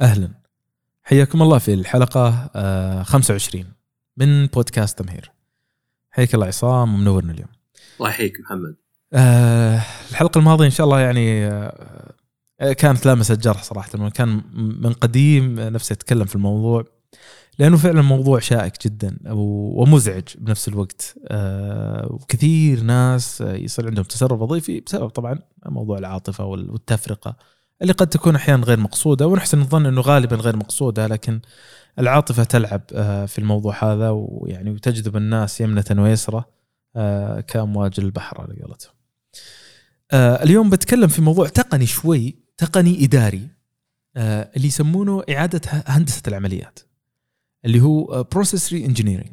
أهلا. حياكم الله في الحلقة آه، 25 من بودكاست تمهير. حياك الله عصام ومنورنا اليوم. الله يحييك محمد. آه، الحلقة الماضية إن شاء الله يعني آه، كانت لامسة الجرح صراحة كان من قديم نفسي أتكلم في الموضوع لأنه فعلا موضوع شائك جدا ومزعج بنفس الوقت. آه، وكثير ناس يصير عندهم تسرب وظيفي بسبب طبعا موضوع العاطفة والتفرقة. اللي قد تكون أحيانا غير مقصودة ونحسن الظن إنه غالبا غير مقصودة لكن العاطفة تلعب آه، في الموضوع هذا ويعني وتجذب الناس يمنة ويسرى آه، كأمواج البحر على قولتهم. اليوم بتكلم في موضوع تقني شوي تقني إداري اللي يسمونه إعادة هندسة العمليات. اللي هو process reengineering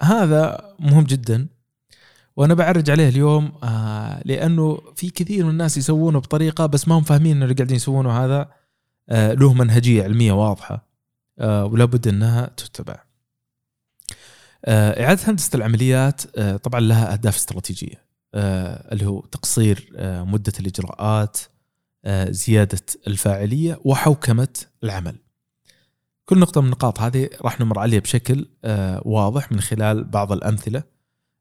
هذا مهم جدا وأنا بعرج عليه اليوم آه لأنه في كثير من الناس يسوونه بطريقة بس ما هم فاهمين إنه اللي قاعدين يسوونه هذا آه له منهجية علمية واضحة آه ولا بد إنها تتبع. آه إعادة هندسة العمليات آه طبعا لها أهداف استراتيجية آه اللي هو تقصير آه مدة الإجراءات آه زيادة الفاعلية وحوكمة العمل. كل نقطة من النقاط هذه راح نمر عليها بشكل آه واضح من خلال بعض الأمثلة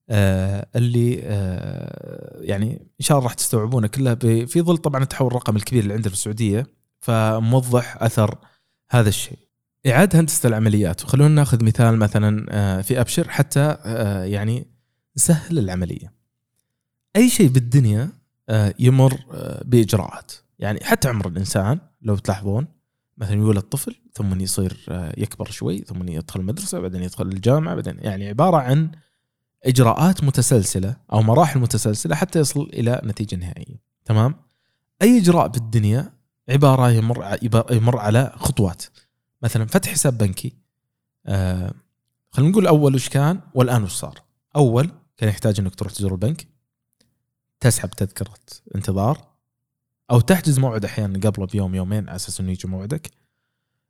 آه اللي آه يعني إن شاء الله راح تستوعبونها كلها في ظل طبعا التحول الرقمي الكبير اللي عندنا في السعودية فموضح أثر هذا الشيء. إعادة هندسة العمليات وخلونا ناخذ مثال مثلا آه في أبشر حتى آه يعني نسهل العملية. أي شيء بالدنيا آه يمر آه بإجراءات يعني حتى عمر الإنسان لو تلاحظون مثلا يولد طفل ثم يصير يكبر شوي ثم يدخل المدرسة بعدين يدخل الجامعة بعدين يعني عبارة عن إجراءات متسلسلة أو مراحل متسلسلة حتى يصل إلى نتيجة نهائية. تمام؟ أي إجراء بالدنيا عبارة يمر يمر على خطوات. مثلا فتح حساب بنكي. آه خلينا نقول أول وش كان؟ والآن وش صار؟ أول كان يحتاج إنك تروح تزور البنك تسحب تذكرة انتظار أو تحجز موعد أحيانا قبله بيوم يومين على أساس إنه يجي موعدك.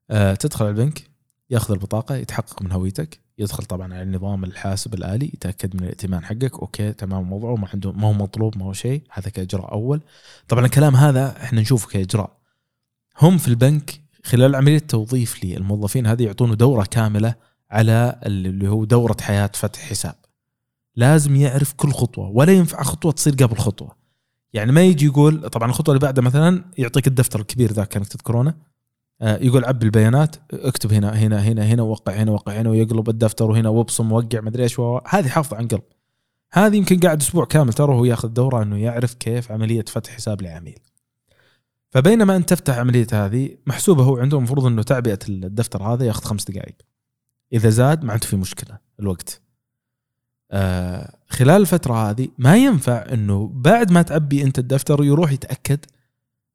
أه تدخل على البنك يأخذ البطاقة يتحقق من هويتك. يدخل طبعا على النظام الحاسب الآلي يتأكد من الائتمان حقك أوكي تمام الموضوع ما عنده ما هو مطلوب ما هو شيء هذا كإجراء أول. طبعا الكلام هذا إحنا نشوفه كإجراء. هم في البنك خلال عملية توظيف للموظفين هذه يعطونه دورة كاملة على اللي هو دورة حياة فتح حساب. لازم يعرف كل خطوة ولا ينفع خطوة تصير قبل خطوة. يعني ما يجي يقول طبعا الخطوة اللي بعدها مثلا يعطيك الدفتر الكبير ذاك كانك تذكرونه. يقول عبي البيانات اكتب هنا هنا هنا هنا وقع هنا وقع هنا ويقلب الدفتر وهنا وابصم وقع مدري إيش هذه حافظة عن قلب. هذه يمكن قاعد أسبوع كامل ترى هو ياخذ دورة إنه يعرف كيف عملية فتح حساب لعميل فبينما انت تفتح عملية هذه محسوبة هو عنده المفروض إنه تعبئة الدفتر هذا ياخذ خمس دقائق. إذا زاد ما عنده في مشكلة الوقت. آه خلال الفترة هذه ما ينفع إنه بعد ما تعبي أنت الدفتر يروح يتأكد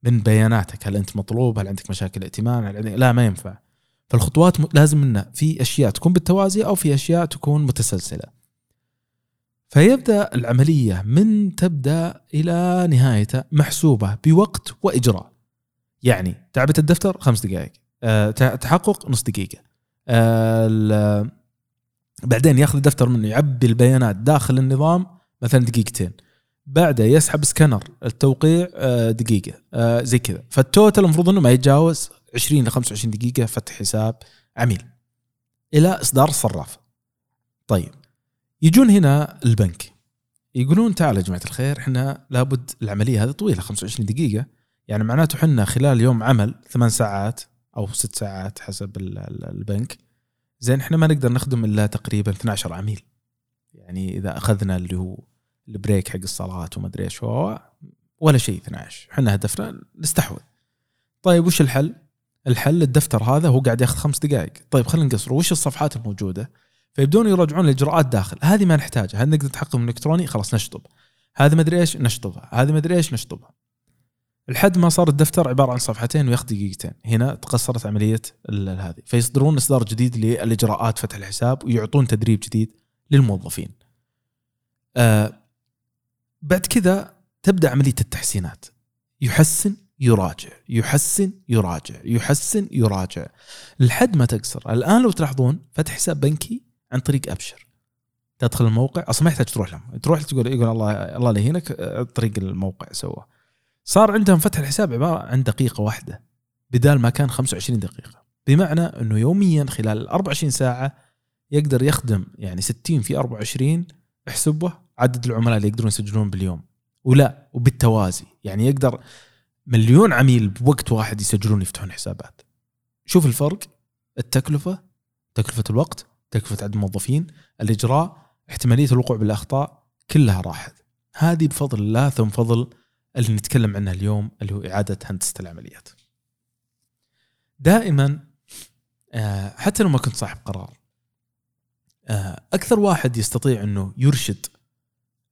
من بياناتك. هل أنت مطلوب؟ هل عندك مشاكل ائتمان هل عندك لا ما ينفع. فالخطوات لازم منها في أشياء تكون بالتوازي أو في أشياء تكون متسلسلة. فيبدأ العملية من تبدأ إلى نهايتها محسوبة بوقت وإجراء. يعني تعبئه الدفتر خمس دقائق. أه تحقق نص دقيقة. أه بعدين ياخذ الدفتر منه يعبي البيانات داخل النظام مثلا دقيقتين. بعدها يسحب سكانر التوقيع دقيقة زي كذا. فال total المفروض إنه ما يتجاوز 20 ل 25 دقيقة فتح حساب عميل إلى إصدار الصرافه طيب يجون هنا البنك. يقولون تعال يا جماعة الخير إحنا لابد العملية هذه طويلة 25 دقيقة. يعني معناته إحنا خلال يوم عمل ثمان ساعات أو ست ساعات حسب البنك. زين إحنا ما نقدر نخدم إلا تقريبا 12 عميل. يعني إذا أخذنا اللي هو البريك حق الصلاه وما أدري إيش ولا شيء 12 إحنا هدفنا نستحوذ. طيب وش الحل؟ الحل الدفتر هذا هو قاعد ياخذ خمس دقائق. طيب خلينا نقصره وش الصفحات الموجودة؟ فيبدون يراجعون الاجراءات داخل. هذه ما نحتاجها. هل نقدر نتحقق من إلكتروني؟ خلاص نشطب. هذه ما أدري إيش نشطبها. هذه ما أدري إيش نشطبها. لحد ما صار الدفتر عبارة عن صفحتين وياخذ دقيقتين. هنا تقصرت عملية هذه. فيصدرون إصدار جديد للإجراءات فتح الحساب ويعطون تدريب جديد للموظفين. آه بعد كذا تبدأ عملية التحسينات. يحسن يراجع. يحسن يراجع. يحسن يراجع. لحد ما تقصر. الآن لو تلاحظون فتح حساب بنكي عن طريق أبشر. تدخل الموقع. أصلا ما يحتاج تروح لهم تروح تقول يقول الله الله لا يهينك طريق الموقع سواه. صار عندهم فتح الحساب عبارة عن دقيقة واحدة. بدال ما كان 25 دقيقة. بمعنى إنه يوميا خلال ال 24 ساعة يقدر يخدم يعني 60 في 24 احسبه عدد العملاء اللي يقدرون يسجلون باليوم. ولا وبالتوازي. يعني يقدر مليون عميل بوقت واحد يسجلون يفتحون حسابات. شوف الفرق. التكلفة تكلفة الوقت تكلفة عدد الموظفين الإجراء احتمالية الوقوع بالأخطاء كلها راحت. هذه بفضل الله ثم فضل اللي نتكلم عنه اليوم اللي هو إعادة هندسة العمليات. دائما آه، حتى لو ما كنت صاحب قرار أكثر واحد يستطيع إنه يرشد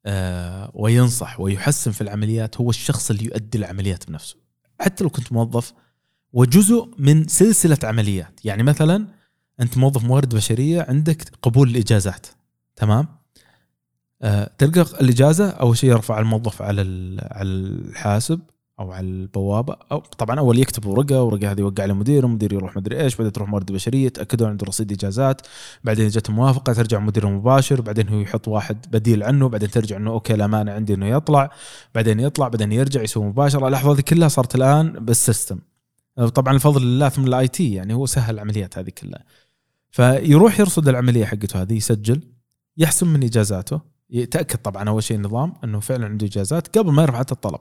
آه، وينصح ويحسن في العمليات هو الشخص اللي يؤدي العمليات بنفسه. حتى لو كنت موظف وجزء من سلسلة عمليات يعني مثلا أنت موظف موارد بشرية عندك قبول الإجازات تمام؟ أه تلقى الإجازة أول شيء يرفع الموظف على على الحاسب أو على البوابة. أو طبعا أول يكتب ورقة ورقة هذه يوقع على مدير المدير يروح مدري إيش بعدين تروح موارد بشرية تأكدوا عنده رصيد إجازات. بعدين جت موافقة ترجع مدير مباشر. بعدين هو يحط واحد بديل عنه. بعدين ترجع إنه OK لا مانع عندي إنه يطلع. بعدين يطلع بعدين يرجع يسوي مباشرة. اللحظة هذه كلها صارت الآن بال system. طبعا الفضل لله ثم ال IT يعني هو سهل العمليات هذه كلها. فيروح يرصد العملية حقته هذه يسجل يحسم من إجازاته. يتأكد طبعا أول شيء النظام إنه فعلا عنده إجازات قبل ما يرفع حتى الطلب.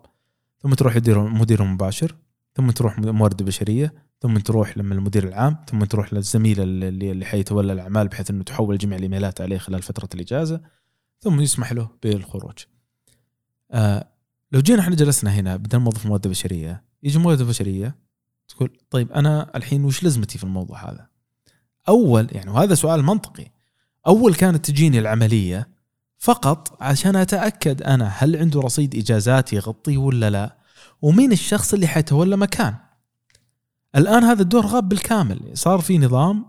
ثم تروح يدير مدير مباشر ثم تروح موارد بشرية ثم تروح لما المدير العام ثم تروح للزميل اللي اللي حيتولى الأعمال بحيث إنه تحول جميع الإيميلات عليه خلال فترة الإجازة ثم يسمح له بالخروج. آه لو جينا إحنا جلسنا هنا بدل موظف موارد بشرية يجي موارد بشرية تقول طيب أنا الحين وش لزمتي في الموضوع هذا؟ أول يعني وهذا سؤال منطقي أول كانت تجيني العملية فقط عشان أتأكد أنا هل عنده رصيد إجازات يغطيه ولا لا ومين الشخص اللي حيتولى مكان. الآن هذا الدور غاب بالكامل صار في نظام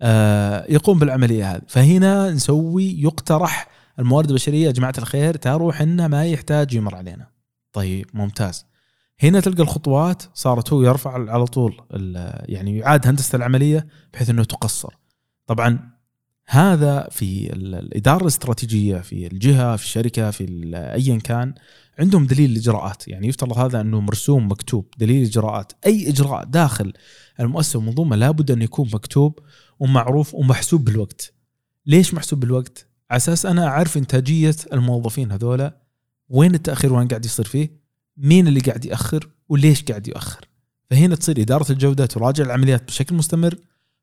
آه يقوم بالعملية هذه. فهنا نسوي يقترح الموارد البشرية يا جماعة الخير ترى حنا ما يحتاج يمر علينا. طيب ممتاز. هنا تلقى الخطوات صارت هو يرفع على طول يعني يعاد هندسة العملية بحيث إنه تقصر. طبعا هذا في الإدارة الاستراتيجية في الجهة في الشركة في ايا كان عندهم دليل الاجراءات يعني يفترض هذا أنه مرسوم مكتوب دليل إجراءات. أي إجراء داخل المؤسسة والمنظومه لابد انه يكون مكتوب ومعروف ومحسوب بالوقت. ليش محسوب بالوقت؟ على أساس أنا أعرف إنتاجية الموظفين هذولا وين التأخير وين قاعد يصير فيه مين اللي قاعد يأخر وليش قاعد يؤخر. فهنا تصير إدارة الجودة تراجع العمليات بشكل مستمر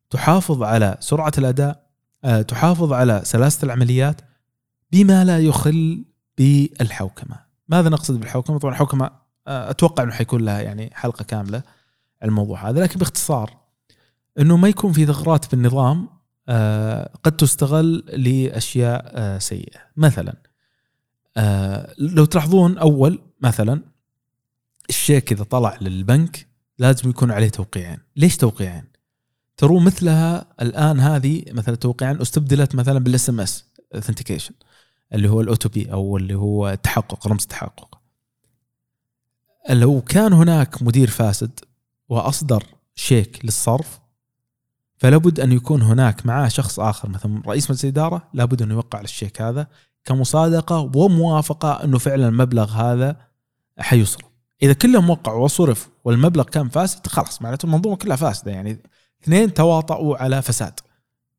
تحافظ على سرعة الأداء تحافظ على سلاسة العمليات بما لا يخل بالحوكمة. ماذا نقصد بالحوكمة؟ طبعا الحوكمة آه، أتوقع إنه حيكون لها يعني حلقة كاملة الموضوع هذا لكن باختصار إنه ما يكون في ثغرات بالنظام آه، قد تستغل لأشياء سيئة. مثلا لو تلاحظون أول مثلا الشيك إذا طلع للبنك لازم يكون عليه توقيعين. ليش توقيعين؟ ترى مثلها الآن هذه مثلا توقيعين استبدلت مثلا بال SMS authentication اللي هو ال OTP أو اللي هو التحقق رمز التحقق. لو كان هناك مدير فاسد وأصدر شيك للصرف فلابد أن يكون هناك معاه شخص آخر مثلا رئيس مجلس الإدارة لابد انه يوقع على الشيك هذا كمصادقة وموافقة أنه فعلا المبلغ هذا حيصرف. إذا كلهم وقعوا وصرف والمبلغ كان فاسد خلاص معناته المنظومه كلها فاسده يعني اثنين تواطؤوا على فساد.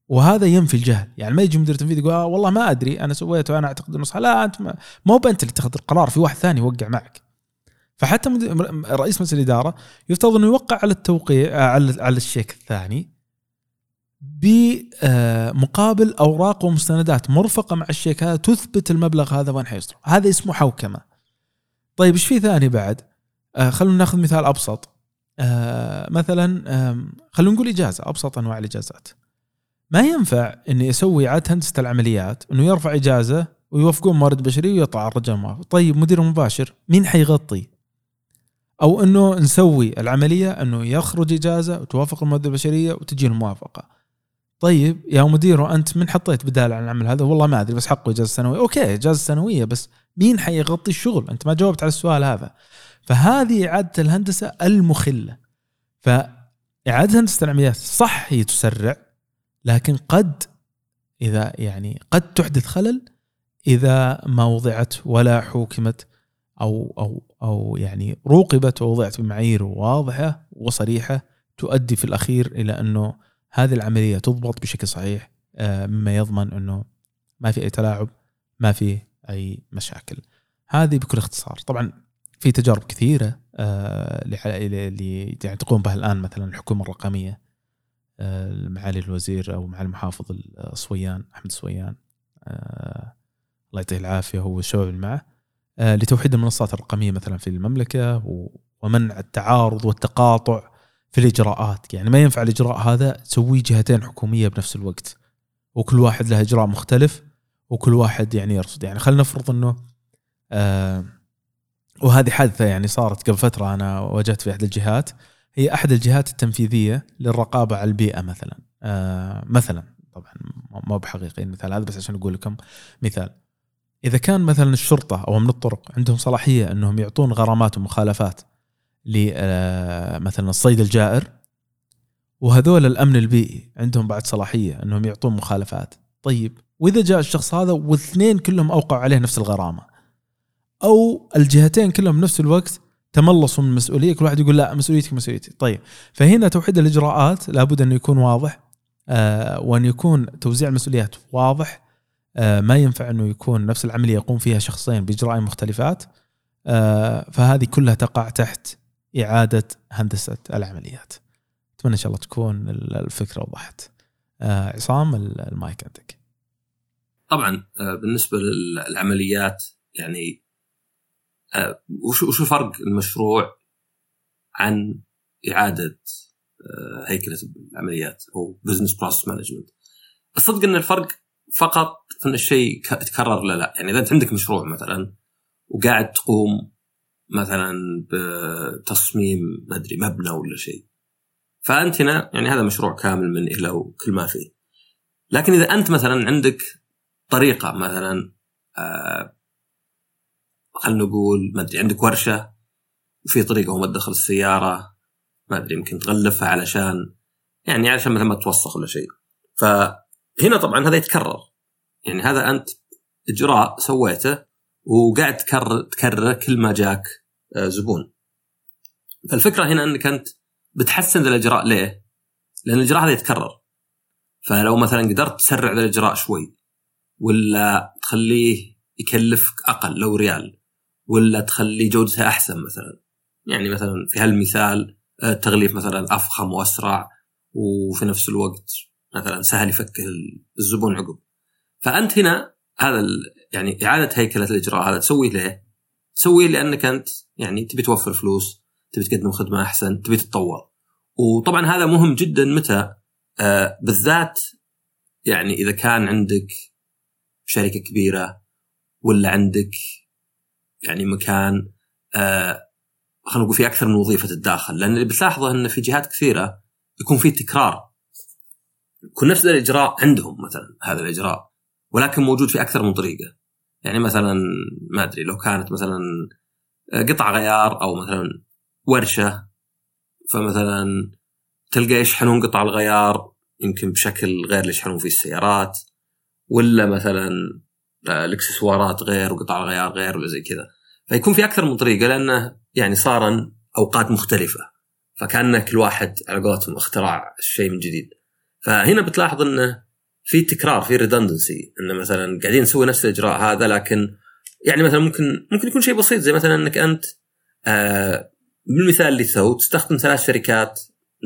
وهذا ينفي الجهل. يعني ما يجي مدير تنفيذي يقول آه والله ما أدري أنا سويت وأنا أعتقد إنه صح. لا أنت مو بأنت اللي تاخذ القرار في واحد ثاني يوقع معك. فحتى رئيس مجلس الإدارة يفترض إنه يوقع على التوقيع آه، على على الشيك الثاني بمقابل أوراق ومستندات مرفقة مع الشيك هذا تثبت المبلغ هذا وين حيصرف هذا اسمه حوكمة. طيب إيش في ثاني بعد؟ آه خلونا ناخذ مثال أبسط. آه مثلا آه خلونا نقول إجازة أبسط أنواع الإجازات. ما ينفع إني أسوي عاد هندسه العمليات إنه يرفع إجازة ويوافقون موارد بشري ويطلع الرجال موافق. طيب مدير مباشر مين حيغطي؟ أو إنه نسوي العملية إنه يخرج إجازة وتوافق الموارد البشرية وتجي الموافقة. طيب يا مدير أنت من حطيت بدال عن العمل هذا؟ والله ما أدري بس حقه إجازة سنوية. أوكي إجازة سنوية بس مين حيغطي الشغل؟ أنت ما جاوبت على السؤال هذا. فهذه إعادة الهندسة المخلة. فإعادة هندسه العمليات صح هي تسرع لكن قد إذا يعني قد تحدث خلل إذا ما وضعت ولا حوكمت أو أو أو يعني روقبت ووضعت بمعايير واضحة وصريحة تؤدي في الأخير إلى أنه هذه العملية تضبط بشكل صحيح آه، مما يضمن أنه ما في أي تلاعب ما في أي مشاكل. هذه بكل اختصار. طبعا في تجارب كثيرة اللي يعني تقوم بها الآن مثلا الحكومة الرقمية آه، معالي الوزير أو معالي المحافظ الصويان أحمد الصويان آه، الله يعطيه العافية هو الشباب اللي معه آه، لتوحيد المنصات الرقمية مثلا في المملكة ومنع التعارض والتقاطع في الإجراءات. يعني ما ينفع الإجراء هذا تسويه جهتين حكومية بنفس الوقت. وكل واحد له إجراء مختلف وكل واحد يعني يرصد. يعني خلينا نفرض إنه آه وهذه حادثة يعني صارت قبل فترة أنا واجهت في أحد الجهات. هي أحد الجهات التنفيذية للرقابة على البيئة مثلا. آه مثلا طبعا ما بحقيقي المثال هذا بس عشان أقول لكم مثال. إذا كان مثلا الشرطة أو من الطرق عندهم صلاحية أنهم يعطون غرامات ومخالفات ل آه، مثلا الصيد الجائر وهذول الأمن البيئي عندهم بعد صلاحية أنهم يعطون مخالفات. طيب وإذا جاء الشخص هذا والاثنين كلهم أوقعوا عليه نفس الغرامة. أو الجهتين كلهم بنفس الوقت تملصوا من المسؤوليه كل واحد يقول لا مسؤوليتك مسؤوليتي. طيب فهنا توحيد الإجراءات لابد انه يكون واضح آه وأن يكون توزيع المسؤوليات واضح آه ما ينفع أنه يكون نفس العملية يقوم فيها شخصين بإجراء مختلفات آه فهذه كلها تقع تحت إعادة هندسة العمليات. أتمنى إن شاء الله تكون الفكرة وضحت. آه عصام المايك عندك. طبعا آه، بالنسبة للعمليات يعني وش وش فرق المشروع عن إعادة آه، هيكلة العمليات أو business process management الصدق إن الفرق فقط إن الشيء يتكرر لا لا. يعني إذا أنت عندك مشروع مثلا وقاعد تقوم مثلا بتصميم ما أدري مبنى ولا شيء فأنت هنا يعني هذا مشروع كامل من إلى وكل ما فيه. لكن إذا أنت مثلا عندك طريقة مثلا آه خلينا نقول ما أدري عندك ورشة وفي طريقة هو تدخل السيارة ما أدري يمكن تغلفها علشان يعني علشان مثلا ما توسخ ولا شيء. فهنا طبعا هذا يتكرر. يعني هذا أنت إجراء سويته وقاعد تكرر تكرره كل ما جاك آه، زبون. فالفكرة هنا أنك أنت بتحسن ذا الإجراء ليه؟ لأن الإجراء هذا يتكرر. فلو مثلا قدرت تسرع ذا الإجراء شوي ولا تخليه يكلفك أقل لو ريال ولا تخلي جودتها أحسن مثلا يعني مثلا في هالمثال التغليف آه، مثلا أفخم وأسرع وفي نفس الوقت مثلا سهل يفك الزبون عقب فأنت هنا هذا يعني إعادة هيكلة الإجراء هذا تسويه ليه؟ تسويه لأنك أنت يعني تبي توفر فلوس تبي تقدم خدمة أحسن تبي تتطور وطبعا هذا مهم جدا متى؟ آه بالذات يعني إذا كان عندك شركة كبيرة ولا عندك يعني مكان آه خلينا نقول في أكثر من وظيفة تتداخل. لأن اللي بتلاحظه انه في جهات كثيرة يكون في تكرار. يكون نفس الإجراء عندهم مثلا هذا الإجراء. ولكن موجود في أكثر من طريقة. يعني مثلا ما أدري لو كانت مثلا آه، قطع غيار أو مثلا ورشة فمثلا تلقى يشحنون قطع الغيار يمكن بشكل غير اللي يشحنون فيه السيارات. ولا مثلا الاكسسوارات غير وقطع الغيار غير ولا زي كذا. فيكون في أكثر من طريقة لأنه يعني صار أوقات مختلفة. فكان كل واحد على قولتهم اختراع الشيء من جديد. فهنا بتلاحظ إنه في تكرار في ريدندنسي انه مثلا قاعدين نسوي نفس الإجراء هذا لكن يعني مثلا ممكن ممكن يكون شيء بسيط زي مثلا إنك أنت آه بالمثال اللي تو تستخدم ثلاث شركات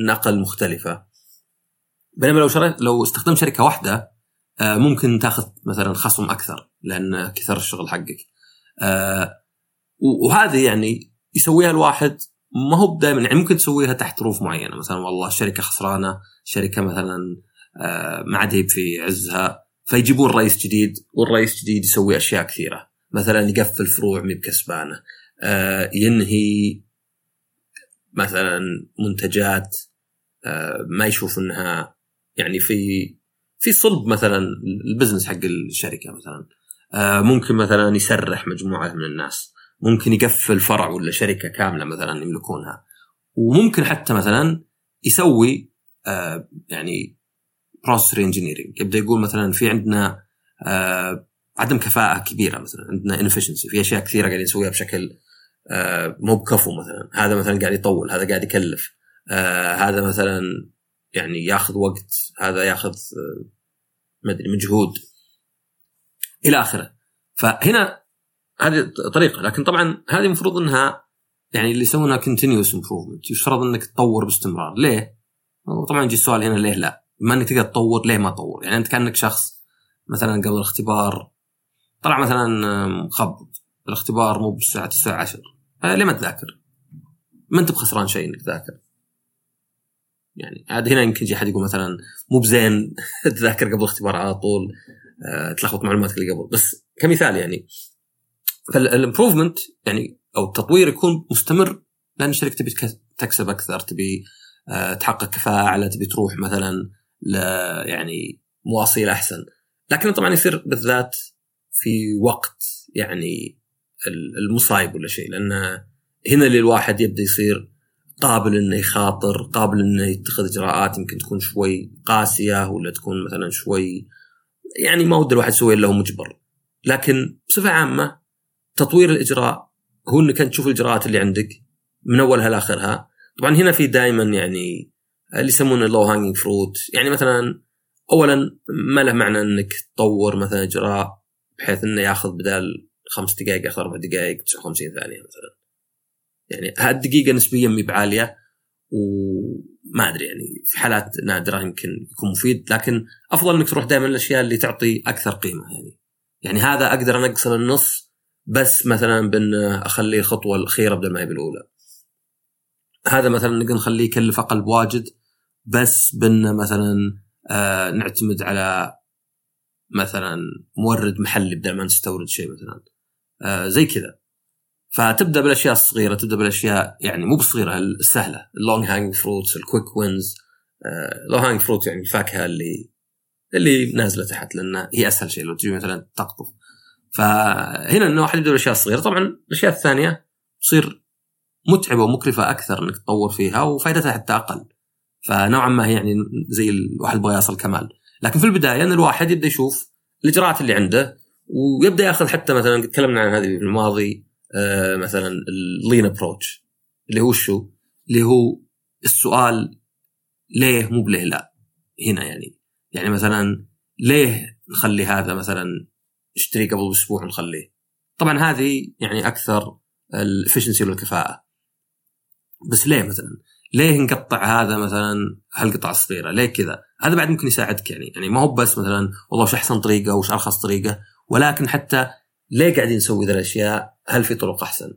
نقل مختلفة. بينما لو شريت لو استخدمت شركة واحدة آه ممكن تاخذ مثلا خصم أكثر. لأن كثر الشغل حقك. آه وهذه يعني يسويها الواحد ما هو دائما يعني ممكن تسويها تحت ظروف معينة. مثلا والله الشركة خسرانة شركة مثلا آه ما عاد في عزها فيجيبون رئيس جديد والرئيس الجديد يسوي أشياء كثيرة. مثلا يقفل فروع مي بكسبانة. آه ينهي مثلا منتجات ما يشوف إنها يعني في في صلب مثلا ال business حق الشركة مثلا. ممكن مثلا يسرح مجموعة من الناس. ممكن يقفل فرع ولا شركة كاملة مثلا يملكونها. وممكن حتى مثلا يسوي آه يعني process engineering يبدأ يقول مثلا في عندنا آه عدم كفاءة كبيرة مثلا عندنا inefficiency في أشياء كثيرة قاعدين نسويها بشكل آه، مو بكفو مثلا. هذا مثلا قاعد يطول هذا قاعد يكلف. آه، هذا مثلا يعني ياخذ وقت هذا ياخذ آه، ما أدري مجهود. إلى آخره فهنا هذه طريقة لكن طبعا هذه المفروض إنها يعني اللي يسوونها continuous improvement يفترض إنك تطور باستمرار ليه؟ وطبعا يجي السؤال هنا ليه لا؟ بما إنك تقدر تطور ليه ما تطور؟ يعني أنت كأنك شخص مثلا قبل الاختبار طلع مثلا مخبط الاختبار مو بالساعة 9 10 ليه ما تذاكر؟ ما أنت بخسران شيء إنك تذاكر يعني عاد هنا يمكن يجي أحد يقول مثلا مو بزين تذاكر قبل الاختبار على طول تلخبط معلوماتك اللي قبل. بس كمثال يعني فالامبروفمنت يعني أو التطوير يكون مستمر لأن الشركة تبي تكسب أكثر تبي أه تحقق كفاءة أعلى تبي تروح مثلا ل يعني مواصيل أحسن. لكن طبعا يصير بالذات في وقت يعني المصايب ولا شيء. لأن هنا اللي الواحد يبدأ يصير قابل إنه يخاطر قابل إنه يتخذ إجراءات يمكن تكون شوي قاسية ولا تكون مثلا شوي يعني ما ود الواحد يسوي إلا هو مجبر. لكن بصفة عامة تطوير الإجراء هو إنك أنت تشوف الإجراءات اللي عندك من أولها لآخرها. طبعا هنا في دائما يعني اللي يسمونه low hanging fruit يعني مثلا اولا ما له معنى إنك تطور مثلا إجراء بحيث إنه ياخذ بدال خمس دقائق ياخذ أربع دقائق 59 ثانية مثلا. يعني هالدقيقة نسبيا مي بعالية. وما أدري يعني في حالات نادرة يمكن يكون مفيد لكن أفضل إنك تروح دائما الأشياء اللي تعطي أكثر قيمة يعني. يعني هذا أقدر انقصه للنص بس مثلا بأن اخليه الخطوة الأخيرة بدل ما هي بالأولى. هذا مثلا نقدر نخليه يكلف أقل بواجد بس بأن مثلا آه نعتمد على مثلا مورد محلي بدل ما نستورد شيء مثلا. آه زي كذا. فتبدأ بالأشياء الصغيرة تبدأ بالأشياء يعني مو بالصغيره السهلة. ال low hanging fruits ال quick wins low hanging fruit يعني الفاكهة اللي اللي نازلة تحت لأن هي أسهل شيء. لو تجي مثلا تقطف. فهنا إنه واحد يبدأ بالأشياء الصغيرة. طبعا الأشياء الثانية تصير متعبة ومكلفة أكثر إنك تطور فيها وفائدتها حتى أقل. فنوعا ما هي يعني زي الواحد يبغى يصل كمال. لكن في البداية إن الواحد يبدأ يشوف الإجراءات اللي عنده ويبدأ يأخذ حتى مثلا تكلمنا عن هذه في الماضي. آه مثلا اللين ابروتش اللي هو شو؟ اللي هو السؤال ليه مو بليه لا هنا يعني. يعني مثلا ليه نخلي هذا مثلا نشتري قبل بأسبوع ونخليه؟ طبعا هذه يعني أكثر ال efficiency والكفاءة. بس ليه مثلا؟ ليه نقطع هذا مثلا هالقطعه الصغيرة؟ ليه كذا؟ هذا بعد ممكن يساعدك يعني. يعني ما هو بس مثلا والله وش أحسن طريقة وش أرخص طريقة ولكن حتى ليه قاعدين نسوي ذا الأشياء؟ هل في طرق أحسن؟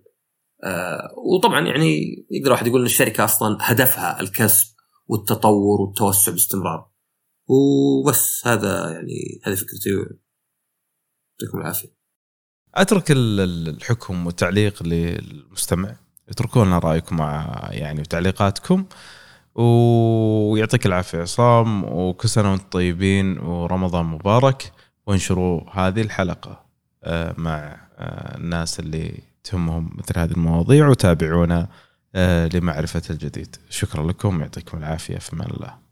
آه وطبعا يعني يقدر واحد يقول إن الشركة أصلا هدفها الكسب والتطور والتوسع باستمرار. وبس هذا يعني هذه فكرتي. يعطيكم العافية. أترك الحكم والتعليق للمستمع. اتركوا لنا رأيكم مع يعني وتعليقاتكم ويعطيك العافية عصام. وكل سنة وأنتم طيبين. ورمضان مبارك. وانشروا هذه الحلقة. مع آه، الناس اللي تهمهم مثل هذه المواضيع وتابعونا آه، لمعرفة الجديد. شكرا لكم يعطيكم العافية في الله.